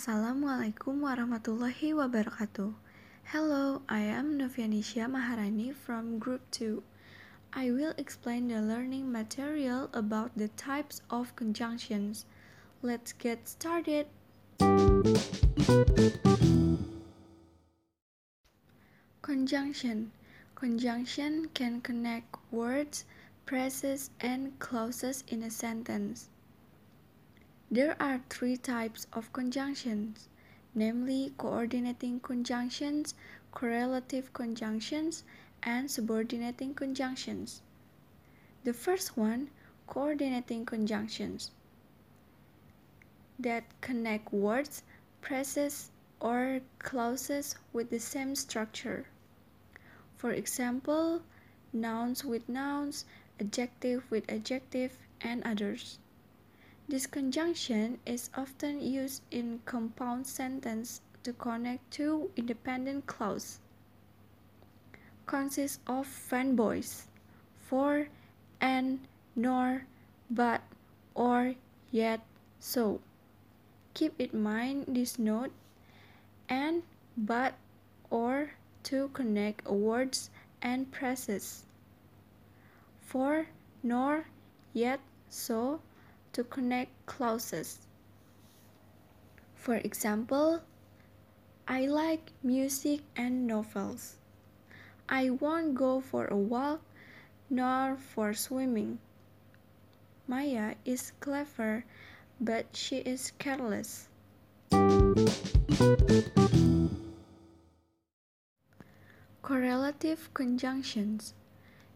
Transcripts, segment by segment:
Assalamualaikum warahmatullahi wabarakatuh. Hello, I am Novianisha Maharani from Group 2. I will explain the learning material about the types of conjunctions. Let's get started. Conjunction Conjunction can connect words, phrases, and clauses in a sentence. There are three types of conjunctions, namely coordinating conjunctions, correlative conjunctions, and subordinating conjunctions. The first one, coordinating conjunctions, that connect words, phrases, or clauses with the same structure. For example, nouns with nouns, adjective with adjective, and others. This conjunction is often used in compound sentence to connect two independent clauses. Consists of fanboys, for, and, nor, but, or, yet, so. Keep in mind this note and, but, or, to connect words and phrases. For, nor, yet, so to connect clauses. For example, I like music and novels. I won't go for a walk nor for swimming. Maya is clever, but she is careless. Correlative conjunctions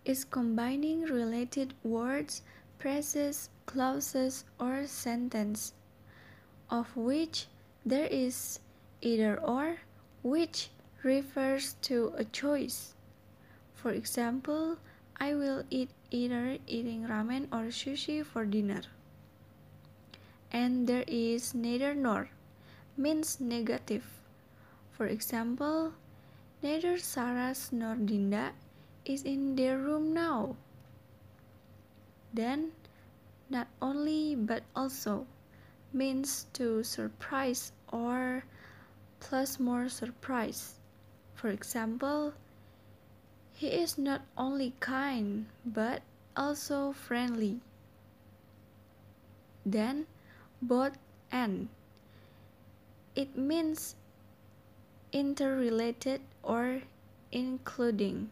is combining related words, phrases, clauses, or sentence, of which there is either or, which refers to a choice. For example, I will eat either eating ramen or sushi for dinner. And there is neither nor, means negative. For example, Neither Saras nor Dinda is in their room now. Then, not only but also means to surprise or plus more surprise. For example, he is not only kind but also friendly. Then, both and. It means interrelated or including.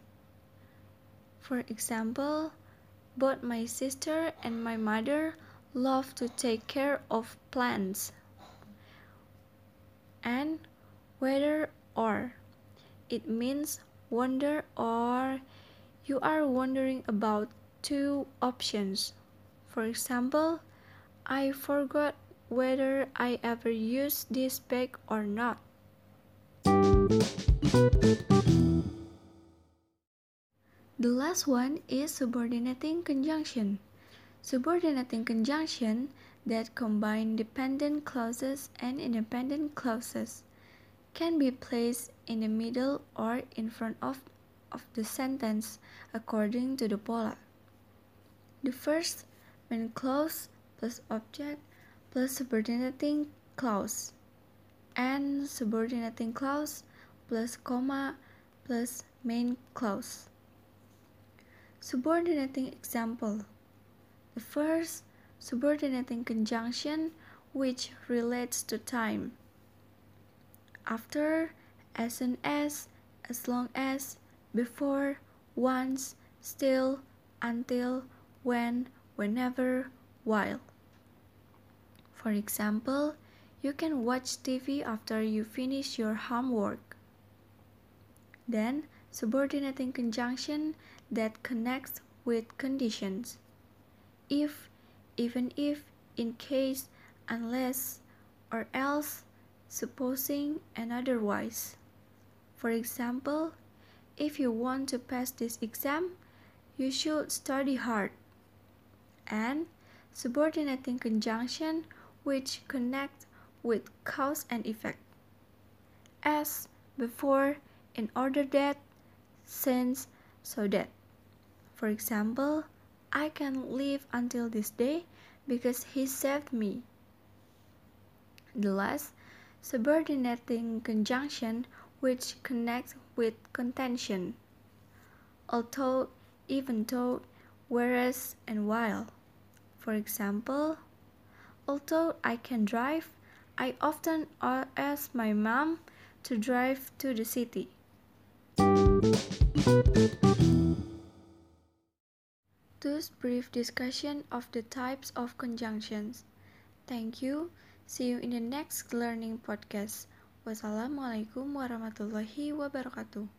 For example, both my sister and my mother love to take care of plants. And whether or it means wonder or you are wondering about two options. For example, I forgot whether I ever used this bag or not. The last one is subordinating conjunction. Subordinating conjunction that combine dependent clauses and independent clauses can be placed in the middle or in front of, of the sentence according to the pola. The first main clause plus object plus subordinating clause and subordinating clause plus comma plus main clause. Subordinating example. The first subordinating conjunction which relates to time. After, as soon as, as long as, before, once, still, until, when, whenever, while. For example, you can watch TV after you finish your homework. Then, subordinating conjunction that connects with conditions. If, even if, in case, unless, or else, supposing, and otherwise. For example, if you want to pass this exam, you should study hard. And subordinating conjunction which connect with cause and effect. As before, in order that, since, so that. For example, I can live until this day because he saved me. The last, subordinating conjunction which connects with contention. Although, even though, whereas, and while. For example, although I can drive, I often ask my mom to drive to the city. Thus, brief discussion of the types of conjunctions. Thank you. See you in the next learning podcast. Wassalamualaikum warahmatullahi wabarakatuh.